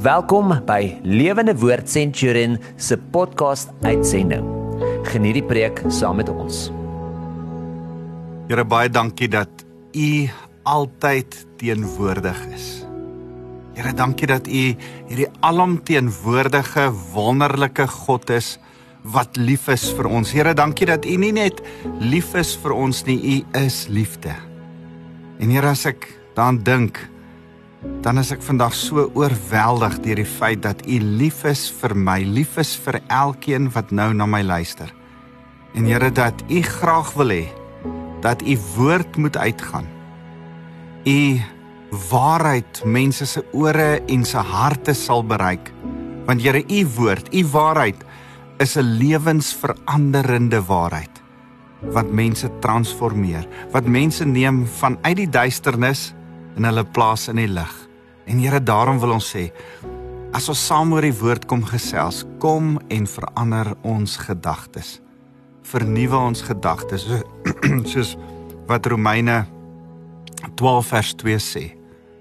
Welkom by Lewende Woord Centurion se podcast uitsending. Geniet die preek saam met ons. Here baie dankie dat U altyd teenwoordig is. Here dankie dat U hierdie alomteenwoordige wonderlike God is wat lief is vir ons. Here dankie dat U nie net lief is vir ons nie, U is liefde. En Here as ek daaraan dink, dan is ek vandag so oorweldig deur die feit dat U lief is vir my, lief is vir elkeen wat nou na my luister. En Here dat U graag wil hê dat U woord moet uitgaan. U waarheid mense se ore en se harte sal bereik. Want Here, U woord, U waarheid is 'n lewensveranderende waarheid wat mense transformeer, wat mense neem van uit die duisternis en hulle plaas in die lig. En Here, daarom wil ons sê as ons saam oor die woord kom gesels, kom en verander ons gedagtes. Vernuwe ons gedagtes soos wat Romeine 12 vers 2 sê.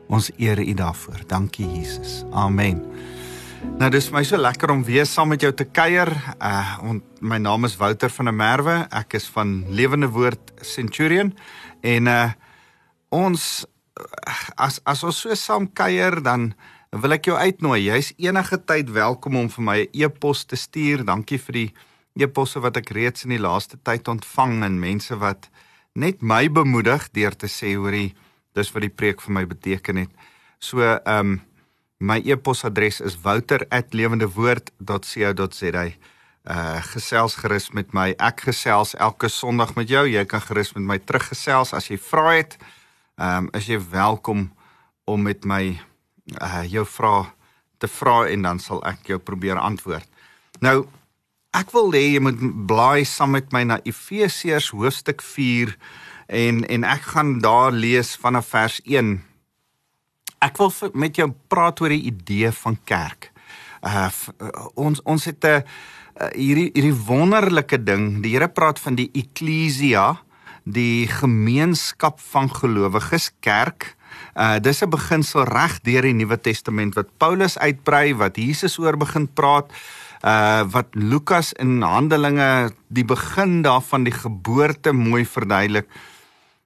Ons eer U daarvoor. Dankie Jesus. Amen. Nou dis my so lekker om weer saam met jou te kuier. Uh my naam is Wouter van der Merwe. Ek is van Lewende Woord Centurion en uh ons as as ons so saam kuier dan wil ek jou uitnooi. Jy's enige tyd welkom om vir my 'n e e-pos te stuur. Dankie vir die e-posse wat ek reeds in die laaste tyd ontvang en mense wat net my bemoedig deur te sê hoorie dis wat die preek vir my beteken het. So ehm um, my e-posadres is wouter@lewendewoord.co.za. Uh gesels gerus met my. Ek gesels elke Sondag met jou. Jy kan gerus met my teruggesels as jy vra het. Ehm um, is jy welkom om met my uh jou vrae te vra en dan sal ek jou probeer antwoord. Nou ek wil hê jy moet blaai saam met my na Efesiërs hoofstuk 4 en en ek gaan daar lees vanaf vers 1. Ek wil met jou praat oor die idee van kerk. Uh ons ons het 'n uh, hierdie hierdie wonderlike ding. Die Here praat van die eklesia die gemeenskap van gelowiges kerk. Uh dis 'n beginsel reg deur die Nuwe Testament wat Paulus uitbrei, wat Jesus oor begin praat, uh wat Lukas in Handelinge die begin daarvan die geboorte mooi verduidelik.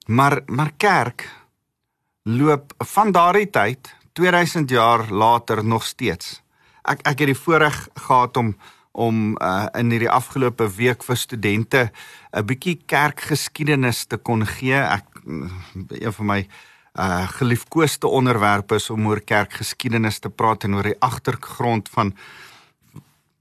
Maar maar kerk loop van daardie tyd 2000 jaar later nog steeds. Ek ek het die voorreg gehad om om uh, in hierdie afgelope week vir studente 'n bietjie kerkgeskiedenis te kon gee. Ek een van my uh geliefkoeste onderwerpe is om oor kerkgeskiedenis te praat en oor die agtergrond van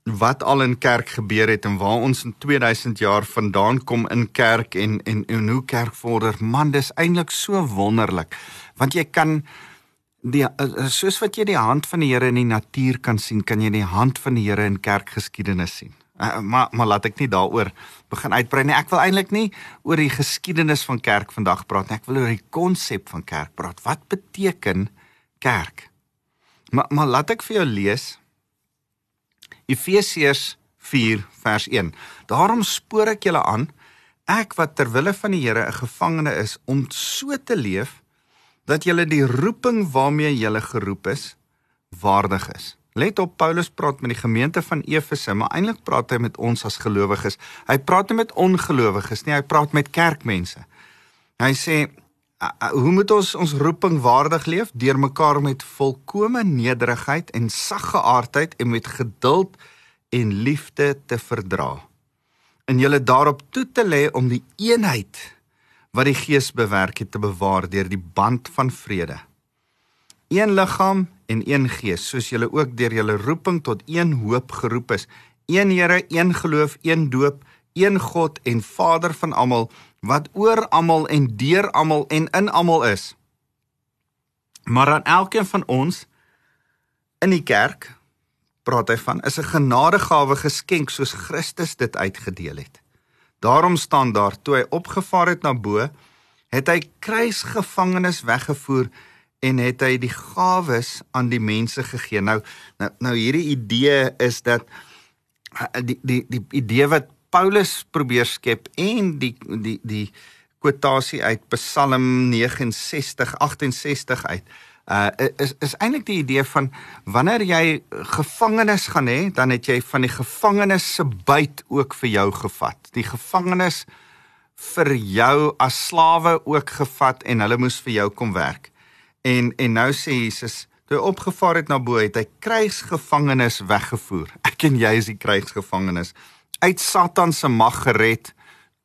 wat al in kerk gebeur het en waar ons in 2000 jaar vandaan kom in kerk en en, en hoe kerk vorder. Man, dis eintlik so wonderlik want jy kan die eh, eh, soos wat jy die hand van die Here in die natuur kan sien, kan jy die hand van die Here in kerkgeskiedenis sien. Uh, maar maar laat ek nie daaroor begin uitbrei nie. Ek wil eintlik nie oor die geskiedenis van kerk vandag praat nie. Ek wil oor die konsep van kerk praat. Wat beteken kerk? Maar maar laat ek vir jou lees Efesiërs 4 vers 1. Daarom spoor ek julle aan, ek wat ter wille van die Here 'n gevangene is om so te leef dat julle die roeping waarmee julle geroep is waardig is. Let op Paulus praat met die gemeente van Efese, maar eintlik praat hy met ons as gelowiges. Hy praat nie met ongelowiges nie, hy praat met kerkmense. Hy sê hoe moet ons ons roeping waardig leef deur mekaar met volkomme nederigheid en saggeaardheid en met geduld en liefde te verdra. En julle daarop toe te lê om die eenheid wat die Gees bewerk het te bewaar deur die band van vrede. Een liggaam en een gees, soos julle ook deur julle roeping tot een hoop geroep is. Een Here, een geloof, een doop, een God en Vader van almal wat oor almal en deur almal en in almal is. Maar aan elkeen van ons in die kerk praat hy van is 'n genadegawe geskenk soos Christus dit uitgedeel het. Daarom staan daar toe hy opgevaar het na bo, het hy kruisgevangenes weggevoer en het hy die gawes aan die mense gegee. Nou nou, nou hierdie idee is dat eh, die die die idee wat Paulus probeer skep en die die die kwotasie uit Psalm 69 68 uit uh is is eintlik die idee van wanneer jy gevangenes gaan hê, dan het jy van die gevangenes se byt ook vir jou gevat. Die gevangenes vir jou as slawe ook gevat en hulle moes vir jou kom werk. En en nou sê Jesus, toe hy opgevaar het na bo, het hy krygsgevangenes weggevoer. Ek en jy is die krygsgevangenes uit Satan se mag gered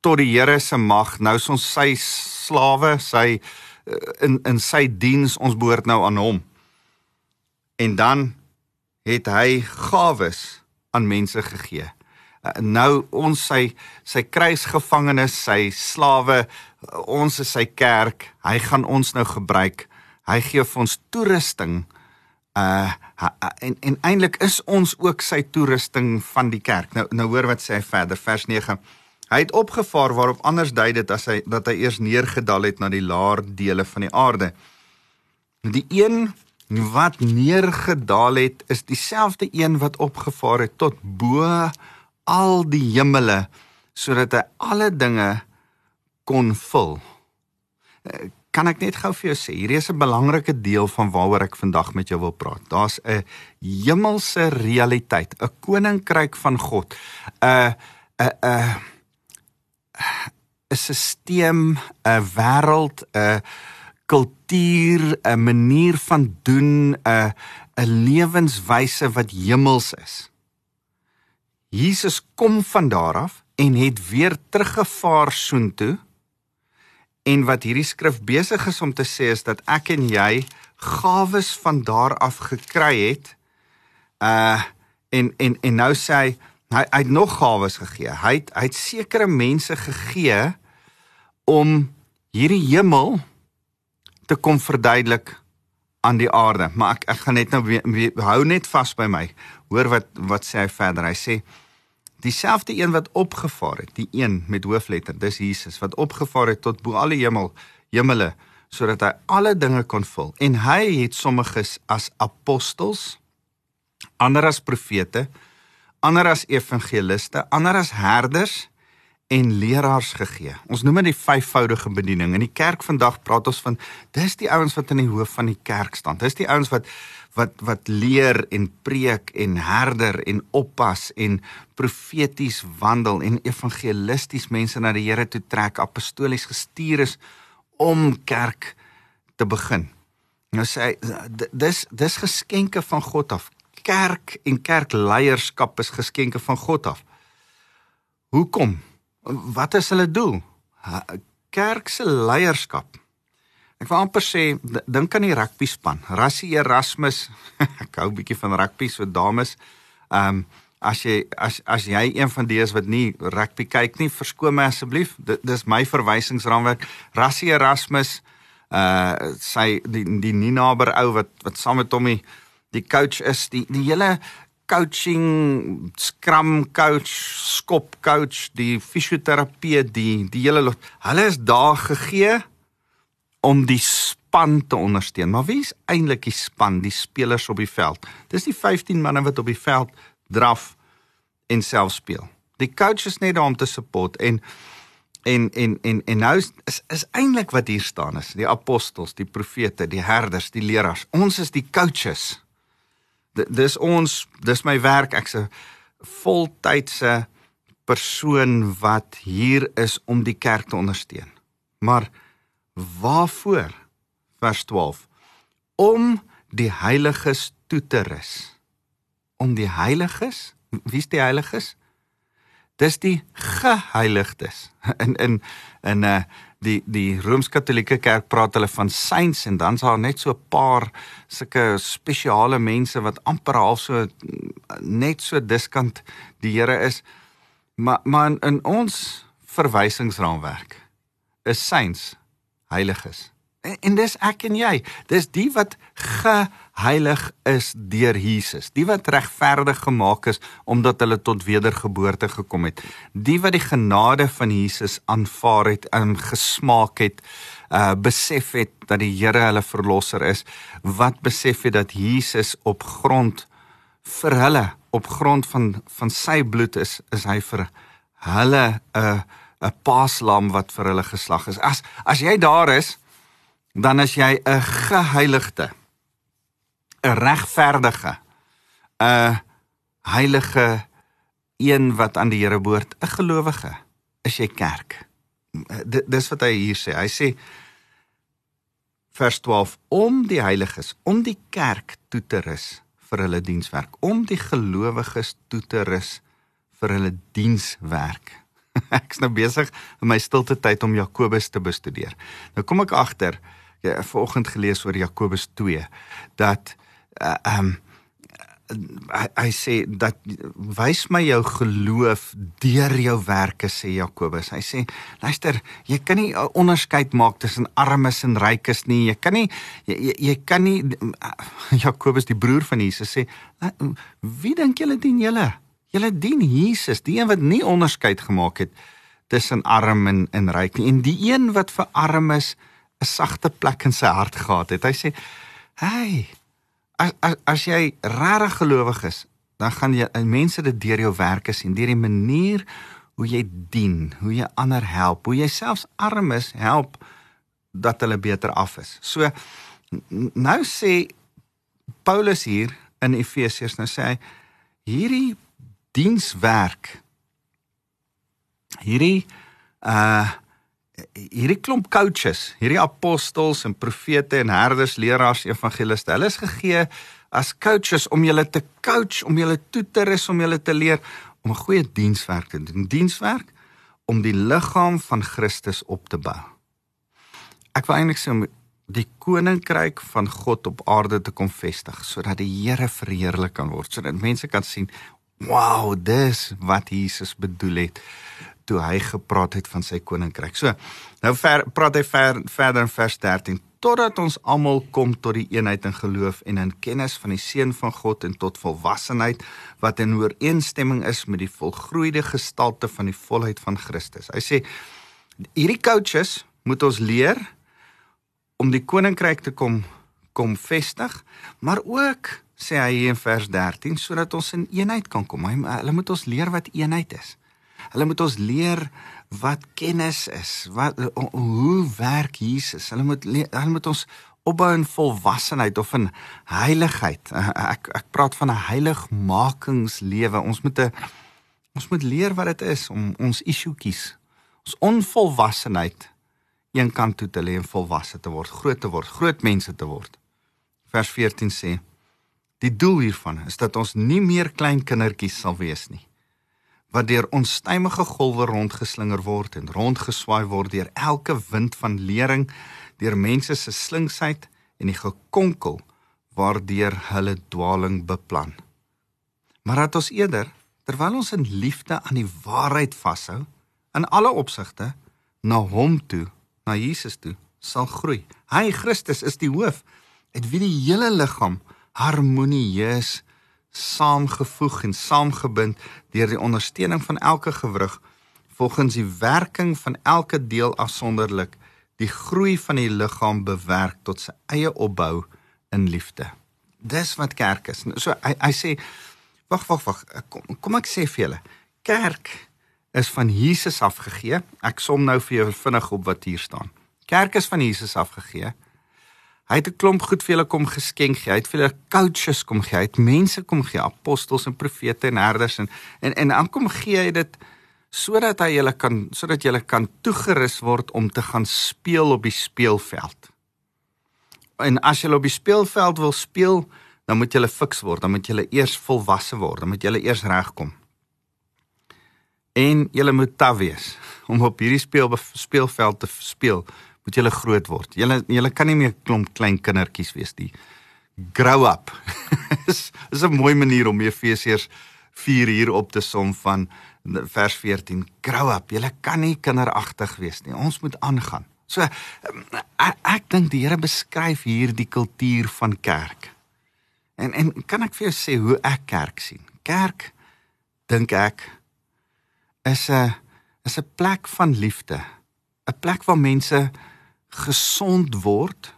tot die Here se mag. Nou is ons sy slawe, sy eh, in in sy diens, ons behoort nou aan hom. En dan het hy gawes aan mense gegee. Eh, nou ons sy sy kruisgevangenes, sy slawe, ons is sy kerk. Hy gaan ons nou gebruik. Hy gee vir ons toerusting. Uh en en eintlik is ons ook sy toerusting van die kerk. Nou nou hoor wat sê hy verder vers 9. Hy het opgevaar waarop anders dui dit as hy dat hy eers neergedal het na die laer dele van die aarde. Die een wat neergedaal het is dieselfde een wat opgevaar het tot bo al die hemele sodat hy alle dinge kon vul. Eh, kan ek net gou vir jou sê, hier is 'n belangrike deel van waaroor ek vandag met jou wil praat. Daar's 'n hemelse realiteit, 'n koninkryk van God. 'n 'n 'n 'n stelsel, 'n wêreld, 'n kultuur, 'n manier van doen, 'n 'n lewenswyse wat hemels is. Jesus kom van daar af en het weer teruggevaar soontoe. En wat hierdie skrif besig is om te sê is dat ek en jy gawes van daar af gekry het. Uh en en en nou sê hy hy, hy het nog gawes gegee. Hy het hy het sekere mense gegee om hierdie hemel te kom verduidelik aan die aarde. Maar ek ek gaan net nou weer, weer, hou net vas by my. Hoor wat wat sê hy verder? Hy sê dieselfde een wat opgevaar het, die een met hoofletter, dis Jesus wat opgevaar het tot bo alle hemel, hemele sodat hy alle dinge kon vul. En hy het sommiges as apostels, ander as profete, ander as evangeliste, ander as herders en leraars gegee. Ons noem dit die vyfvoudige bediening. In die kerk vandag praat ons van dis die ouens wat in die hoof van die kerk staan. Dis die ouens wat wat wat leer en preek en herder en oppas en profeties wandel en evangelisties mense na die Here toe trek apostolies gestuur is om kerk te begin. Nou sê hy dis dis geskenke van God af. Kerk en kerkleierskap is geskenke van God af. Hoekom? Wat is hulle doel? Kerk se leierskap Ek wil amper sê dink aan die rugby span. Rassie Erasmus, ek hou bietjie van rugby so dames. Ehm um, as jy as as jy een van die is wat nie rugby kyk nie, verskoon my asseblief. Dit dis my verwysingsraamwerk. Rassie Erasmus, uh sy die die nie naber ou wat wat saam met hom die, die coach is, die die hele coaching scrum coach skop coach die fisioterapie die die hele hulle is daar gegee om die span te ondersteun. Maar wie is eintlik die span, die spelers op die veld? Dis die 15 manne wat op die veld draf en self speel. Die coach is net daar om te support en en en en en nou is is, is eintlik wat hier staan is die apostels, die profete, die herders, die leraars. Ons is die coaches. Dis ons, dis my werk. Ek's 'n voltydse persoon wat hier is om die kerk te ondersteun. Maar Waarvoor? Vers 12. Om die heiliges toe te rus. Om die heiliges? Wie's die heiliges? Dis die geheiligdes. In in in 'n uh, die die Rooms-Katolieke Kerk praat hulle van saints en dan's daar net so 'n paar sulke spesiale mense wat amper half so net so diskant die Here is. Maar maar in, in ons verwysingsraamwerk is saints heiliges. En, en dis ek en jy. Dis die wat geheilig is deur Jesus. Die wat regverdig gemaak is omdat hulle tot wedergeboorte gekom het. Die wat die genade van Jesus aanvaar het en gesmaak het, uh besef het dat die Here hulle verlosser is, wat besef het dat Jesus op grond vir hulle op grond van van sy bloed is is hy vir hulle 'n uh, 'n paaslam wat vir hulle geslag is. As as jy daar is, dan is jy 'n geheiligde. 'n regverdige, 'n heilige een wat aan die Here behoort, 'n gelowige, is jy kerk. D dis wat hy hier sê. Hy sê vers 12 om die heiliges, om die kerk toe te rus vir hulle dienswerk, om die gelowiges toe te rus vir hulle dienswerk. Ek's nou besig in my stilte tyd om Jakobus te bestudeer. Nou kom ek agter, ja, vanoggend gelees oor Jakobus 2 dat uh, um hy, hy sê dat wys my jou geloof deur jou werke sê Jakobus. Hy sê luister, jy kan nie 'n onderskeid maak tussen armes en rykes nie. Jy kan nie jy, jy, kan nie Jakobus die broer van Jesus sê wie dink julle dien julle? Julle dien Jesus, die een wat nie onderskeid gemaak het tussen arm en en ryk nie en die een wat vir armes 'n sagte plek in sy hart gehad het. Hy sê, "Hey, as as, as jy regtig gelowig is, dan gaan jy mense dit deur jou werke sien, deur die manier hoe jy dien, hoe jy ander help, hoe jy selfs armes help dat hulle beter af is. So nou sê Paulus hier in Efesiërs nou sê hy hierdie dienswerk hierdie uh hierdie klomp coaches, hierdie apostels en profete en herders, leraars, evangeliste, hulle is gegee as coaches om julle te coach, om julle toe te rus, om julle te leer om 'n goeie dienswerk te doen. Dienswerk om die liggaam van Christus op te bou. Ek wil eintlik sê om die koninkryk van God op aarde te kom vestig sodat die Here verheerlik kan word, sodat mense kan sien, "Wow, dis wat Jesus bedoel het." Toe hy gepraat het van sy koninkryk. So, nou ver, praat hy ver, verder in vers 13 totdat ons almal kom tot die eenheid in geloof en in kennis van die seun van God en tot volwassenheid wat in ooreenstemming is met die volgroeide gestalte van die volheid van Christus. Hy sê hierdie coaches moet ons leer om die koninkryk te kom kom vestig, maar ook sê hy in vers 13 sodat ons in eenheid kan kom. Hy, hulle moet ons leer wat eenheid is. Hulle moet ons leer wat kennis is. Wat hoe werk Jesus? Hulle moet hulle moet ons opbou in volwassenheid of in heiligheid. Ek ek praat van 'n heiligmakingslewe. Ons moet 'n ons moet leer wat dit is om ons issuetjies, ons onvolwassenheid een kant toe te lê en volwasse te word, groot te word, groot mense te word. Vers 14 sê: Die doel hiervan is dat ons nie meer klein kindertjies sal wees nie wat deur onstuimige golwe rondgeslinger word en rondgeswaai word deur elke wind van lering, deur mense se slinksheid en die gekonkel waardeur hulle dwaaling beplan. Maar dat ons eerder, terwyl ons in liefde aan die waarheid vashou, in alle opsigte na hom toe, na Jesus toe, sal groei. Hy Christus is die hoof, uit wie die hele liggaam harmonieus saamgevoeg en saamgebind deur die ondersteuning van elke gewrig volgens die werking van elke deel afsonderlik die groei van die liggaam bewerk tot sy eie opbou in liefde. Dis wat kerk is. So hy hy sê wag wag wag kom, kom ek sê vir julle kerk is van Jesus afgegee. Ek som nou vir julle vinnig op wat hier staan. Kerk is van Jesus afgegee. Hy het 'n klomp goed vir julle kom geskenk gee. Hy het vir julle coaches kom gee. Hy het mense kom gee, apostels en profete en herders en en en dan kom gee hy dit sodat hy julle kan sodat julle kan toegerus word om te gaan speel op die speelveld. En as jy op die speelveld wil speel, dan moet jy fiks word, dan moet jy eers volwasse word, dan moet jy eers regkom. En jy moet taaf wees om op hierdie speel speelveld te speel moet julle groot word. Julle julle kan nie meer klomp klein kindertjies wees nie. Grow up. is is 'n mooi manier om Efesiërs 4 hier op te som van vers 14. Grow up. Julle kan nie kinderagtig wees nie. Ons moet aangaan. So ek, ek dink die Here beskryf hier die kultuur van kerk. En en kan ek vir jou sê hoe ek kerk sien? Kerk dink ek is 'n is 'n plek van liefde. 'n Plek waar mense gesond word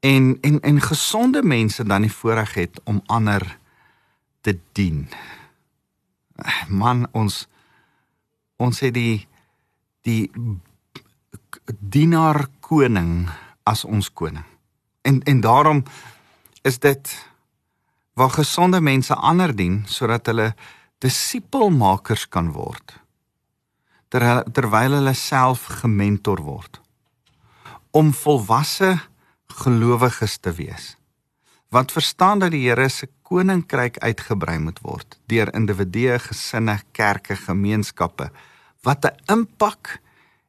en en en gesonde mense dan die voorreg het om ander te dien. Man ons ons het die die dienaar koning as ons koning. En en daarom is dit waar gesonde mense ander dien sodat hulle disipelmakers kan word ter, terwyl hulle self gementor word om volwasse gelowiges te wees wat verstaan dat die Here se koninkryk uitgebrei moet word deur individue, gesinne, kerke, gemeenskappe wat 'n impak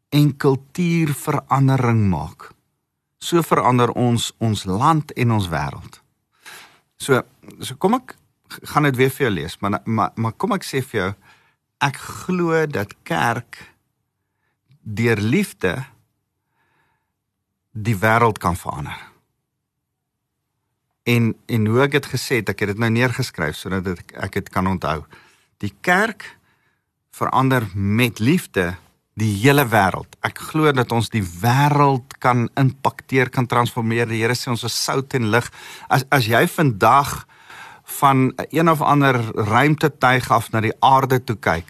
en kultuurverandering maak. So verander ons ons land en ons wêreld. So so kom ek gaan dit weer vir jou lees, maar maar maar kom ek sê vir jou ek glo dat kerk deur liefde die wêreld kan verander. En en hoe ek dit gesê het, ek het dit nou neergeskryf sodat ek ek dit kan onthou. Die kerk verander met liefde die hele wêreld. Ek glo dat ons die wêreld kan impakteer, kan transformeer. Die Here sê ons is sout en lig. As as jy vandag van een of ander ruimtetuig af na die aarde toe kyk,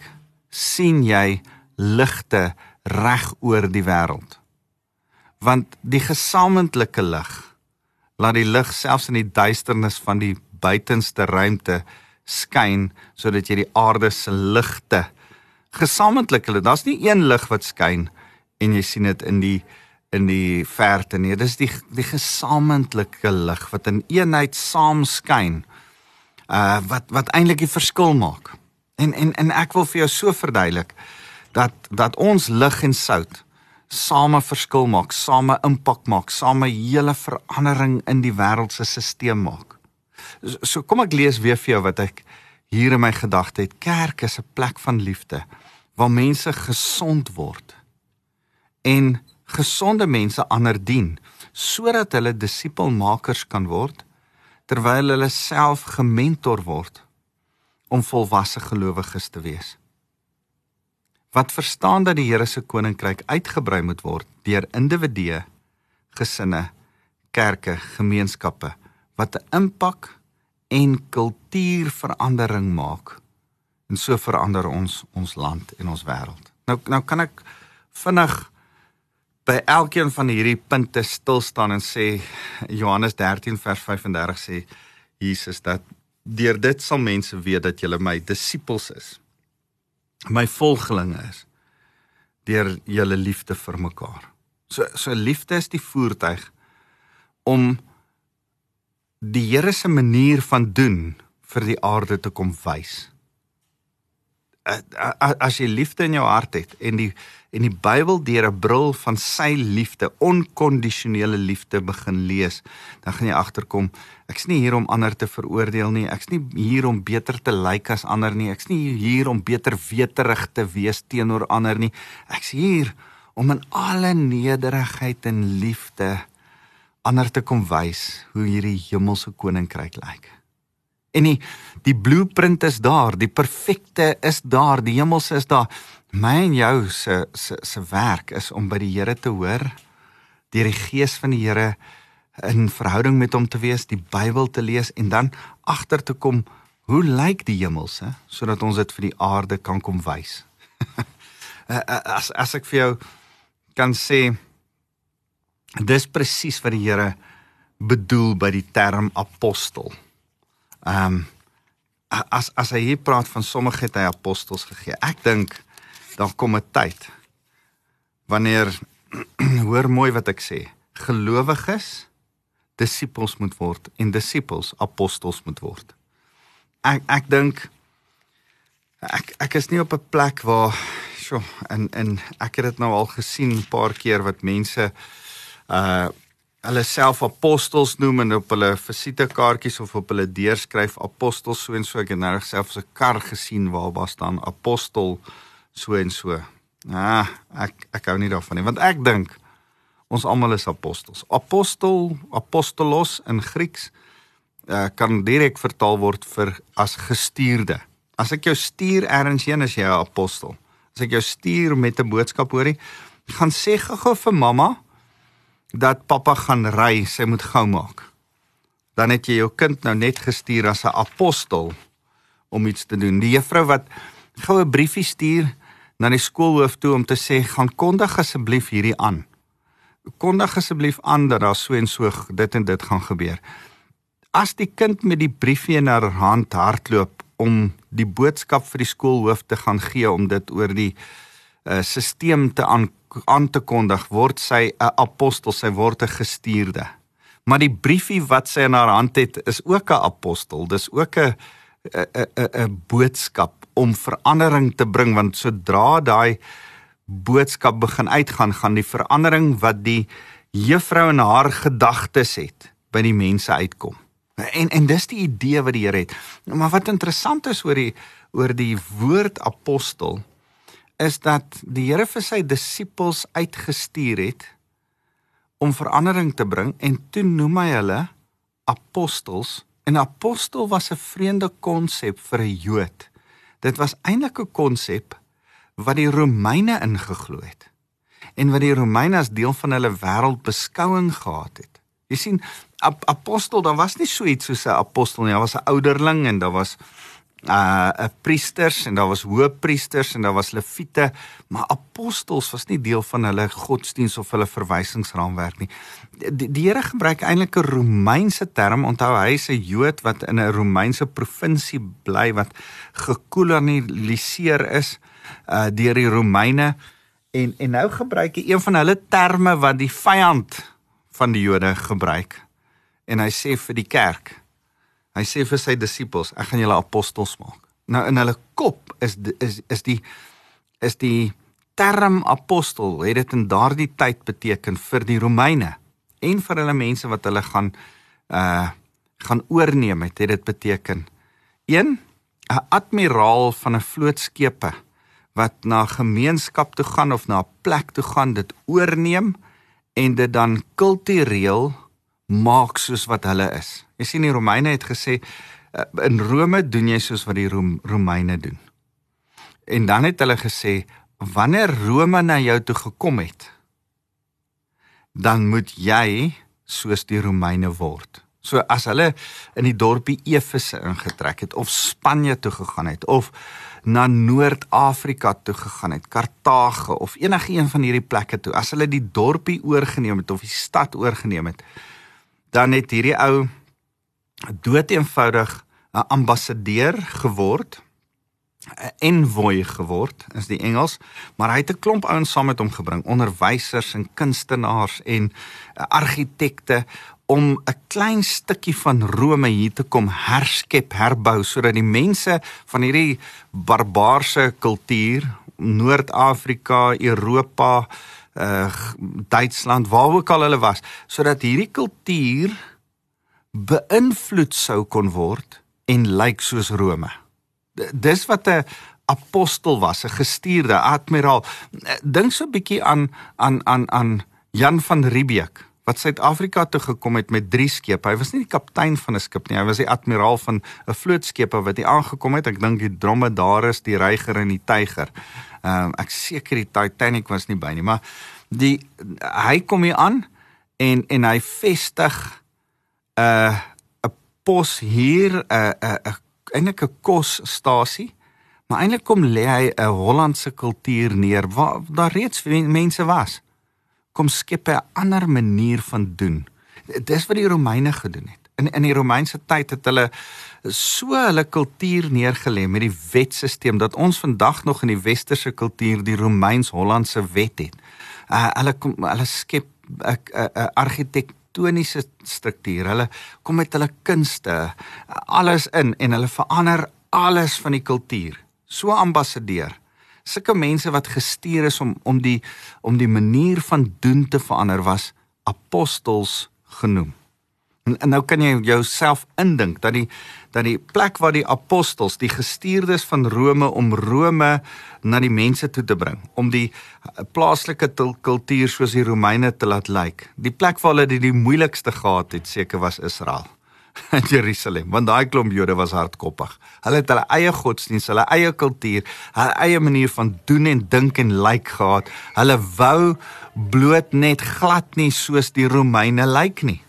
sien jy ligte reg oor die wêreld. Want die gesamentlike lig laat die lig selfs in die duisternis van die buitenste ruimte skyn sodat jy die aarde se ligte gesamentlik hulle daar's nie een lig wat skyn en jy sien dit in die in die verte nie. Dis die die gesamentlike lig wat in eenheid saam skyn uh wat wat eintlik die verskil maak. En en en ek wil vir jou so verduidelik dat dat ons lig en sout same verskil maak, same impak maak, same hele verandering in die wêreld se stelsel maak. So, kom ek lees weer vir jou wat ek hier in my gedagte het. Kerk is 'n plek van liefde waar mense gesond word en gesonde mense ander dien sodat hulle disipelmakers kan word terwyl hulle self gementor word om volwasse gelowiges te wees wat verstaan dat die Here se koninkryk uitgebrei moet word deur individue, gesinne, kerke, gemeenskappe wat 'n impak en kultuurverandering maak en so verander ons ons land en ons wêreld. Nou nou kan ek vinnig by elkeen van hierdie punte stil staan en sê Johannes 13 vers 35 sê Jesus dat deur dit sal mense weet dat julle my disippels is. My volgelinge is deur julle liefde vir mekaar. So so liefde is die voertuig om die Here se manier van doen vir die aarde te kom wys. As jy liefde in jou hart het en die en die Bybel deur 'n bril van sy liefde, onkondisionele liefde begin lees, dan gaan jy agterkom, ek's nie hier om ander te veroordeel nie, ek's nie hier om beter te lyk as ander nie, ek's nie hier om beter weterig te wees teenoor ander nie. Ek's hier om in alle nederigheid en liefde ander te kom wys hoe hierdie hemelse koninkryk lyk. En die die blueprint is daar, die perfekte is daar, die hemelse is daar. My en jou se se se werk is om by die Here te hoor, deur die gees van die Here in verhouding met hom te wees, die Bybel te lees en dan agter te kom hoe lyk die hemelse sodat ons dit vir die aarde kan kom wys. as as ek vir jou kan sê dis presies wat die Here bedoel by die term apostel. Ehm um, as as hy hier praat van sommige het hy apostels gegee. Ek dink daar kom 'n tyd wanneer hoor mooi wat ek sê, gelowiges disippels moet word en disippels apostels moet word. Ek ek dink ek ek is nie op 'n plek waar sjo en en ek het dit nou al gesien 'n paar keer wat mense uh hulle self apostels noem en op hulle visitekaartjies of op hulle deur skryf apostels so en so ek het nou self 'n kar gesien waar daar staan apostel so en so. Ah, ek ek hou nie daarvan nie want ek dink ons almal is apostels. Apostel, apostolos in Grieks uh, kan direk vertaal word vir as gestuurde. As ek jou stuur ergens heen as jy 'n apostel. As ek jou stuur met 'n boodskap hoorie, gaan sê gou vir mamma dat pappa gaan ry, sy moet gou maak. Dan het jy jou kind nou net gestuur as 'n apostel om iets te doen. Die juffrou wat gou 'n briefie stuur na die skoolhoof toe om te sê gaan kondig asseblief hierdie aan. Kondig asseblief aan dat daar so en so dit en dit gaan gebeur. as die kind met die briefie in haar hand hardloop om die boodskap vir die skoolhoof te gaan gee om dit oor die uh, stelsel te aan aan te kondig word sy 'n apostel sy word 'n gestuurde maar die briefie wat sy in haar hand het is ook 'n apostel dis ook 'n 'n 'n 'n boodskap om verandering te bring want sodra daai boodskap begin uitgaan gaan die verandering wat die juffrou in haar gedagtes het by die mense uitkom. En en dis die idee wat die Here het. Maar wat interessant is oor die oor die woord apostel is dat die Here vir sy disippels uitgestuur het om verandering te bring en toe noem hy hulle apostels. En apostel was 'n vreemde konsep vir 'n Jood. Dit was eintlik 'n konsep wat die Romeine ingeglo het en wat die Romeine as deel van hulle wêreldbeskouing gehad het. Jy sien, ap apostel, daar was nie so iets soos 'n apostel nie. Daar was 'n ouderling en daar was uh 'n priesters en daar was hoëpriesters en daar was leviete, maar apostels was nie deel van hulle godsdiens of hulle verwysingsraamwerk nie. Die, die Here gebruik eintlik 'n Romeinse term. Onthou hy is 'n Jood wat in 'n Romeinse provinsie bly wat gekoloniseer is uh deur die Romeine en en nou gebruik hy een van hulle terme wat die vyand van die Jode gebruik. En hy sê vir die kerk Hy sê vir sy disippels, ek gaan julle apostels maak. Nou in hulle kop is is is die is die term apostel het dit in daardie tyd beteken vir die Romeine en vir hulle mense wat hulle gaan uh gaan oorneem het, het dit beteken 1 'n admiraal van 'n vlootskepe wat na gemeenskap toe gaan of na 'n plek toe gaan dit oorneem en dit dan kultureel maak soos wat hulle is. Jy sien die Romeine het gesê uh, in Rome doen jy soos wat die Rom Romeine doen. En dan het hulle gesê wanneer Rome na jou toe gekom het, dan moet jy soos die Romeine word. So as hulle in die dorpie Efese ingetrek het of Spanje toe gegaan het of na Noord-Afrika toe gegaan het, Kartage of enige een van hierdie plekke toe, as hulle die dorpie oorgeneem het of die stad oorgeneem het, dan het hierdie ou dood eenvoudig 'n ambassadeur geword 'n envoy geword is die Engels maar hy het 'n klomp ouens saam met hom gebring onderwysers en kunstenaars en uh, argitekte om 'n klein stukkie van Rome hier te kom herskep herbou sodat die mense van hierdie barbaarse kultuur Noord-Afrika Europa uh Duitsland waar ook al hulle was sodat hierdie kultuur beïnvloed sou kon word en lyk soos Rome. Dis wat 'n apostel was, 'n gestuurde admiraal. Dink so 'n bietjie aan aan aan aan Jan van Riebeeck wat Suid-Afrika toe gekom het met drie skepe. Hy was nie die kaptein van 'n skip nie, hy was die admiraal van 'n vlootskip wat hier aangekom het. Ek dink die Dromedaris, die Reiger en die Tyger. Ehm uh, ek seker die Titanic was nie by nie, maar die hy kom hier aan en en hy vestig 'n 'n pos hier 'n 'n eintlik 'n kosstasie. Maar eintlik kom lê hy 'n Hollandse kultuur neer waar daar reeds mense was. Kom skep 'n ander manier van doen. Dis wat die Romeine gedoen het. In in die Romeinse tyd het hulle so hulle kultuur neergelê met die wetstelsel dat ons vandag nog in die westerse kultuur die Romeins-Hollandse wet het. Uh, hulle kom hulle skep 'n 'n argitek tektoniese struktuur. Hulle kom met hulle kunste alles in en hulle verander alles van die kultuur. So ambassadeur. Sulke mense wat gestuur is om om die om die manier van doen te verander was apostels genoem. En, en nou kan jy jouself indink dat die dat die plek waar die apostels, die gestuurdes van Rome om Rome na die mense toe te bring, om die eh, plaaslike kultuur soos die Romeine te laat lyk. Die plek waar hulle die, die moeilikste gehad het, seker was Israel in Jerusalem, want daai klomp Jode was hardkoppig. Hulle het hulle eie godsdienst, hulle eie kultuur, hulle eie manier van doen en dink en lyk gehad. Hulle wou bloot net glad nie soos die Romeine lyk nie.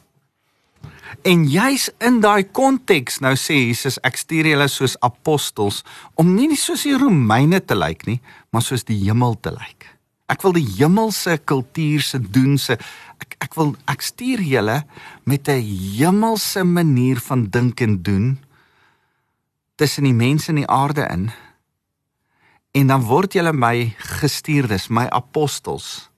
En juis in daai konteks nou sê Jesus ek stuur julle soos apostels om nie soos die Romeine te lyk nie, maar soos die hemel te lyk. Ek wil die hemelse kultuur se doen se ek ek wil ek stuur julle met 'n hemelse manier van dink en doen tussen die mense in die aarde in. En dan word julle my gestuurdes, my apostels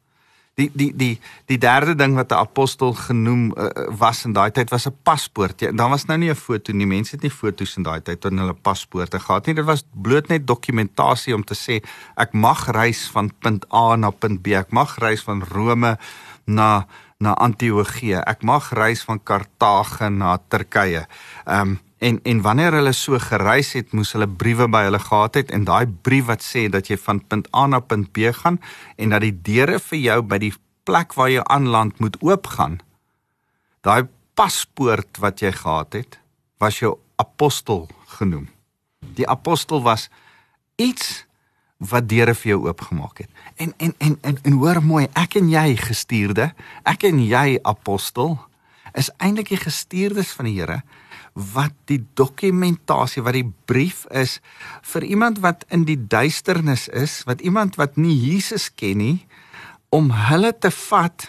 die die die die derde ding wat 'n apostel genoem uh, was in daai tyd was 'n paspoort. Ja, dan was nou nie 'n foto nie. Mense het nie foto's in daai tyd in hulle paspoorte gehad nie. Dit was bloot net dokumentasie om te sê ek mag reis van punt A na punt B. Ek mag reis van Rome na na Antiochië. Ek mag reis van Kartage na Turkye. Ehm um, en en wanneer hulle so gereis het, moes hulle briewe by hulle gehad het en daai brief wat sê dat jy van punt A na punt B gaan en dat die deure vir jou by die plek waar jy aanland moet oopgaan. Daai paspoort wat jy gehad het, was jou apostel genoem. Die apostel was iets wat deure vir jou oopgemaak het. En en en en, en hoor mooi, ek en jy gestuurde, ek en jy apostel is eintlik die gestuurdes van die Here wat die dokumentasie wat die brief is vir iemand wat in die duisternis is, wat iemand wat nie Jesus ken nie om hulle te vat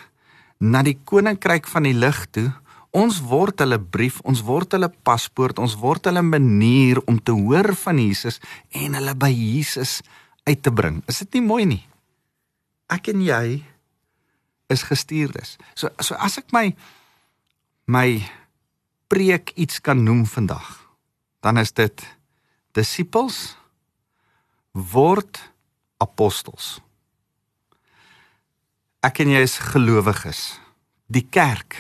na die koninkryk van die lig toe. Ons word hulle brief, ons word hulle paspoort, ons word hulle manier om te hoor van Jesus en hulle by Jesus uit te bring. Is dit nie mooi nie? Ek en jy is gestuurdes. So so as ek my my preek iets kan noem vandag, dan is dit disippels word apostels. Ek en jy is gelowiges. Die kerk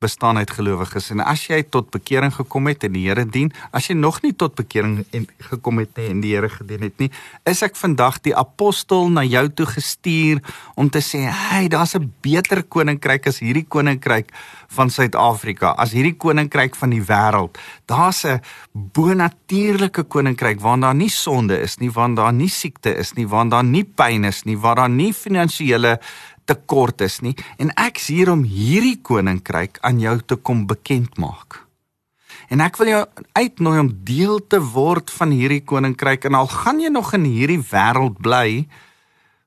bestaan uit gelowiges en as jy tot bekering gekom het en die Here dien, as jy nog nie tot bekering en gekom het nie en die Here gedien het nie, is ek vandag die apostel na jou toe gestuur om te sê, "Hey, daar's 'n beter koninkryk as hierdie koninkryk van Suid-Afrika, as hierdie koninkryk van die wêreld. Daar's 'n bonatuurlike koninkryk waar daar nie sonde is nie, waar daar nie siekte is nie, waar daar nie pyn is nie, waar daar nie finansiële tekort is nie en ek's hier om hierdie koninkryk aan jou te kom bekend maak. En ek wil jou uitnooi om deel te word van hierdie koninkryk en al gaan jy nog in hierdie wêreld bly,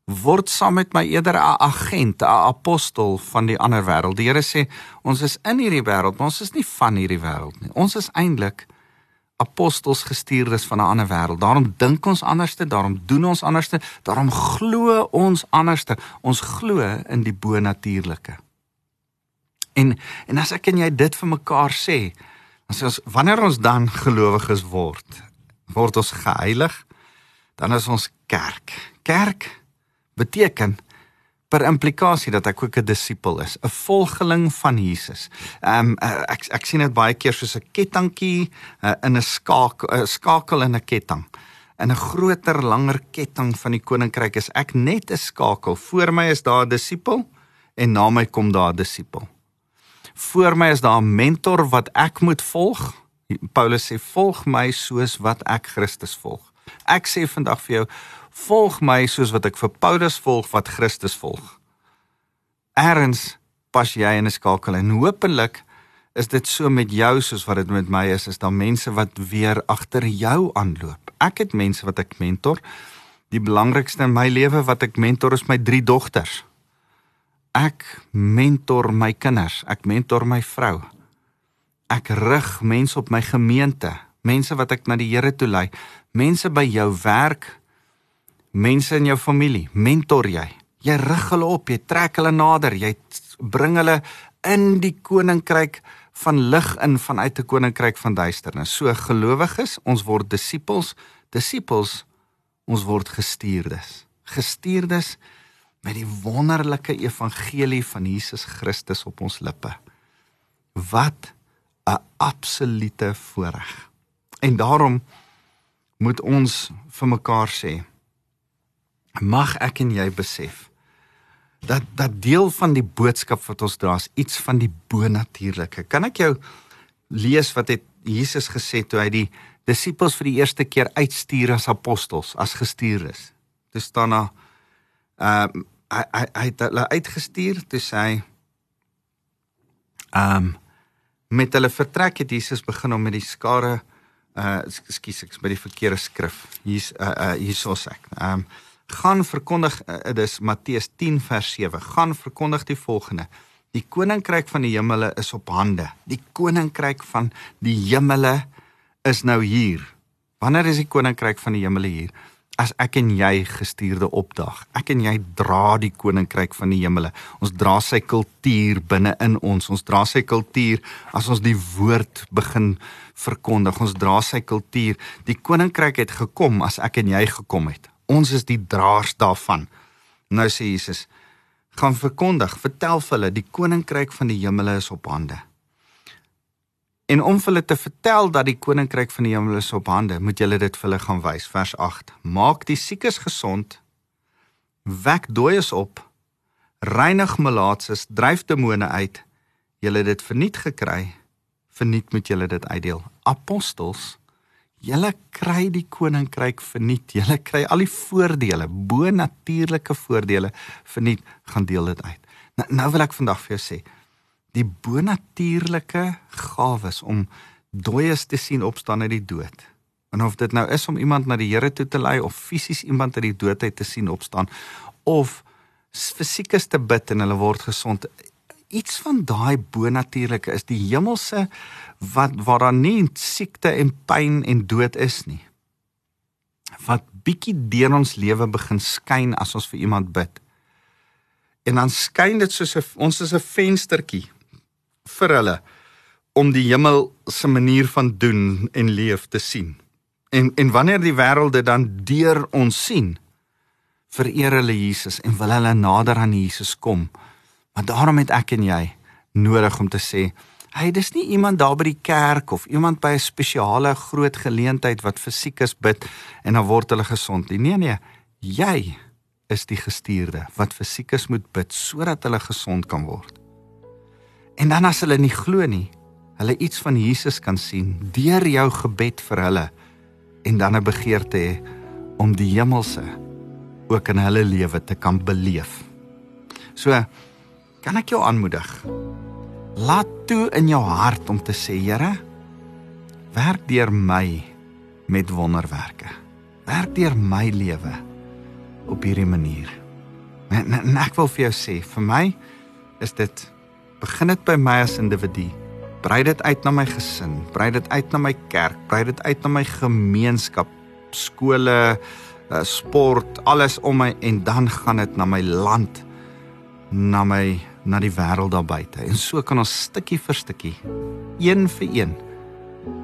word saam met my eerder 'n agent, 'n apostel van die ander wêreld. Die Here sê ons is in hierdie wêreld, maar ons is nie van hierdie wêreld nie. Ons is eintlik apostels gestuurdes van 'n ander wêreld. Daarom dink ons anderste, daarom doen ons anderste, daarom glo ons anderste. Ons glo in die bonatuurlike. En en as ek en jy dit vir mekaar sê, dan sê ons wanneer ons dan gelowiges word, word ons geheilig, dan is ons kerk. Kerk beteken per implikasie dat ek ook 'n disipel is, 'n volgeling van Jesus. Ehm um, ek ek sien dit baie keer soos 'n kettingkie uh, in 'n skakel 'n skakel in 'n ketting. In 'n groter, langer ketting van die koninkryk is ek net 'n skakel. Voor my is daar 'n disipel en na my kom daar 'n disipel. Voor my is daar 'n mentor wat ek moet volg. Paulus sê volg my soos wat ek Christus volg. Ek sê vandag vir jou volg my soos wat ek vir Paulus volg wat Christus volg. Erns pas jy in 'n skakel en hopelik is dit so met jou soos wat dit met my is, is daar mense wat weer agter jou aanloop. Ek het mense wat ek mentor. Die belangrikste in my lewe wat ek mentor is my drie dogters. Ek mentor my kinders, ek mentor my vrou. Ek rig mense op my gemeente, mense wat ek na die Here toe lei, mense by jou werk, mense in jou familie mentor jy. Jy rig hulle op, jy trek hulle nader, jy bring hulle in die koninkryk van lig in vanuit 'n koninkryk van duisternis. So gelowiges, ons word disippels, disippels ons word gestuurdes. Gestuurdes met die wonderlike evangelie van Jesus Christus op ons lippe. Wat 'n absolute voorreg. En daarom moet ons vir mekaar sê, mag ek en jy besef dat dat deel van die boodskap wat ons dra is iets van die bonatuurlike. Kan ek jou lees wat het Jesus gesê toe hy die disippels vir die eerste keer uitstuur as apostels, as gestuurdes. Dit staan na ehm uh, hy hy hy het hulle uitgestuur toe sê hy ehm um, met hulle vertrek het Jesus begin om met die skare uh ekskuus ek is by die verkeerde skrif. Hier's uh, uh hiersoos ek. Ehm um, Gaan verkondig uh, dis Matteus 10 vers 7. Gaan verkondig die volgende: Die koninkryk van die hemele is op hande. Die koninkryk van die hemele is nou hier. Wanneer is die koninkryk van die hemele hier? as ek en jy gestuurde opdag. Ek en jy dra die koninkryk van die hemele. Ons dra sy kultuur binne in ons. Ons dra sy kultuur as ons die woord begin verkondig. Ons dra sy kultuur. Die koninkryk het gekom as ek en jy gekom het. Ons is die draers daarvan. Nou sê Jesus, gaan verkondig, vertel vir hulle die koninkryk van die hemele is op hande. En om vir hulle te vertel dat die koninkryk van die hemel is op hande, moet julle dit vir hulle gaan wys. Vers 8. Maak die siekes gesond, wek dooies op, reinig malaatses, dryf demone uit. Julle het dit verniet gekry, verniet moet julle dit uitdeel. Apostels, julle kry die koninkryk verniet. Julle kry al die voordele, bo-natuurlike voordele verniet, gaan deel dit uit. Nou, nou wil ek vandag vir jou sê, die bonatuurlike gawes om dooies te sien opstaan uit die dood. En of dit nou is om iemand na die Here toe te lei of fisies iemand uit die dood uit te sien opstaan of fisiekes te bid en hulle word gesond. Iets van daai bonatuurlike is die hemelse wat waar daar nie siekte en pyn en dood is nie. Wat bietjie deur ons lewe begin skyn as ons vir iemand bid. En dan skyn dit soos 'n ons is 'n venstertjie vir hulle om die hemel se manier van doen en leef te sien. En en wanneer die wêreld dit dan deur ons sien, vereer hulle Jesus en wil hulle nader aan Jesus kom. Maar daarom het ek en jy nodig om te sê, hey, dis nie iemand daar by die kerk of iemand by 'n spesiale groot geleentheid wat fisiek is bid en dan word hulle gesond nie. Nee nee, jy is die gestuurde wat fisiek is moet bid sodat hulle gesond kan word. En dan as hulle nie glo nie, hulle iets van Jesus kan sien deur jou gebed vir hulle en dan 'n begeerte hê om die hemelse ook in hulle lewe te kan beleef. So kan ek jou aanmoedig. Laat toe in jou hart om te sê, Here, werk deur my met wonderwerke. Werk deur my lewe op hierdie manier. En, en ek wil vir jou sê, vir my is dit begin dit by my as individu. Brei dit uit na my gesin, brei dit uit na my kerk, brei dit uit na my gemeenskap, skole, eh, sport, alles om my en dan gaan dit na my land, na my na die wêreld daar buite. En so kan ons stukkie vir stukkie, een vir een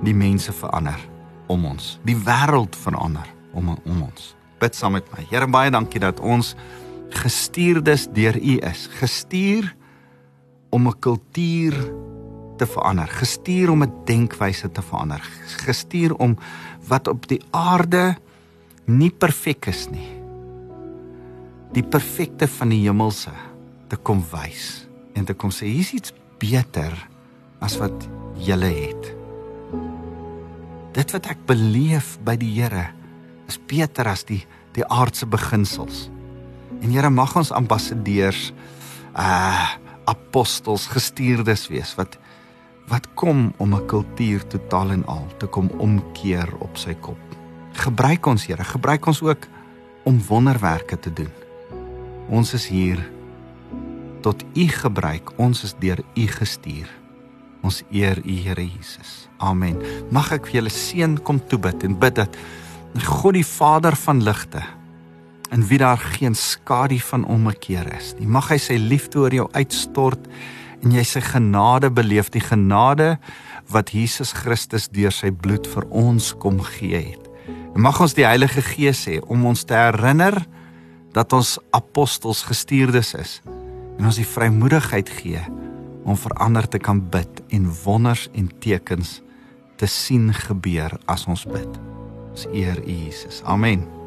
die mense verander om ons, die wêreld verander om om ons. Bid saam met my. Here baie dankie dat ons gestuurdes deur U is. Gestuur om 'n kultuur te verander, gestuur om 'n denkwyse te verander, gestuur om wat op die aarde nie perfek is nie. Die perfekte van die hemelse te kom wys en te kom sê hier's iets beter as wat jy het. Dit wat ek beleef by die Here is beter as die die aardse beginsels. En Here mag ons ambassadeurs uh apostels gestuurdes wees wat wat kom om 'n kultuur totaal en al te kom omkeer op sy kop. Gebruik ons Here, gebruik ons ook om wonderwerke te doen. Ons is hier tot u gebruik. Ons is deur u gestuur. Ons eer u Here Jesus. Amen. Mag ek vir julle seën kom toebid en bid dat God die Vader van ligte in wie daar geen skadu van ommekeer is nie. Mag hy sy liefde oor jou uitstort en jy sy genade beleef, die genade wat Jesus Christus deur sy bloed vir ons kom gee het. En mag ons die Heilige Gees hê om ons te herinner dat ons apostels gestuurdes is en ons die vrymoedigheid gee om verander te kan bid en wonders en tekens te sien gebeur as ons bid. Ons eer U Jesus. Amen.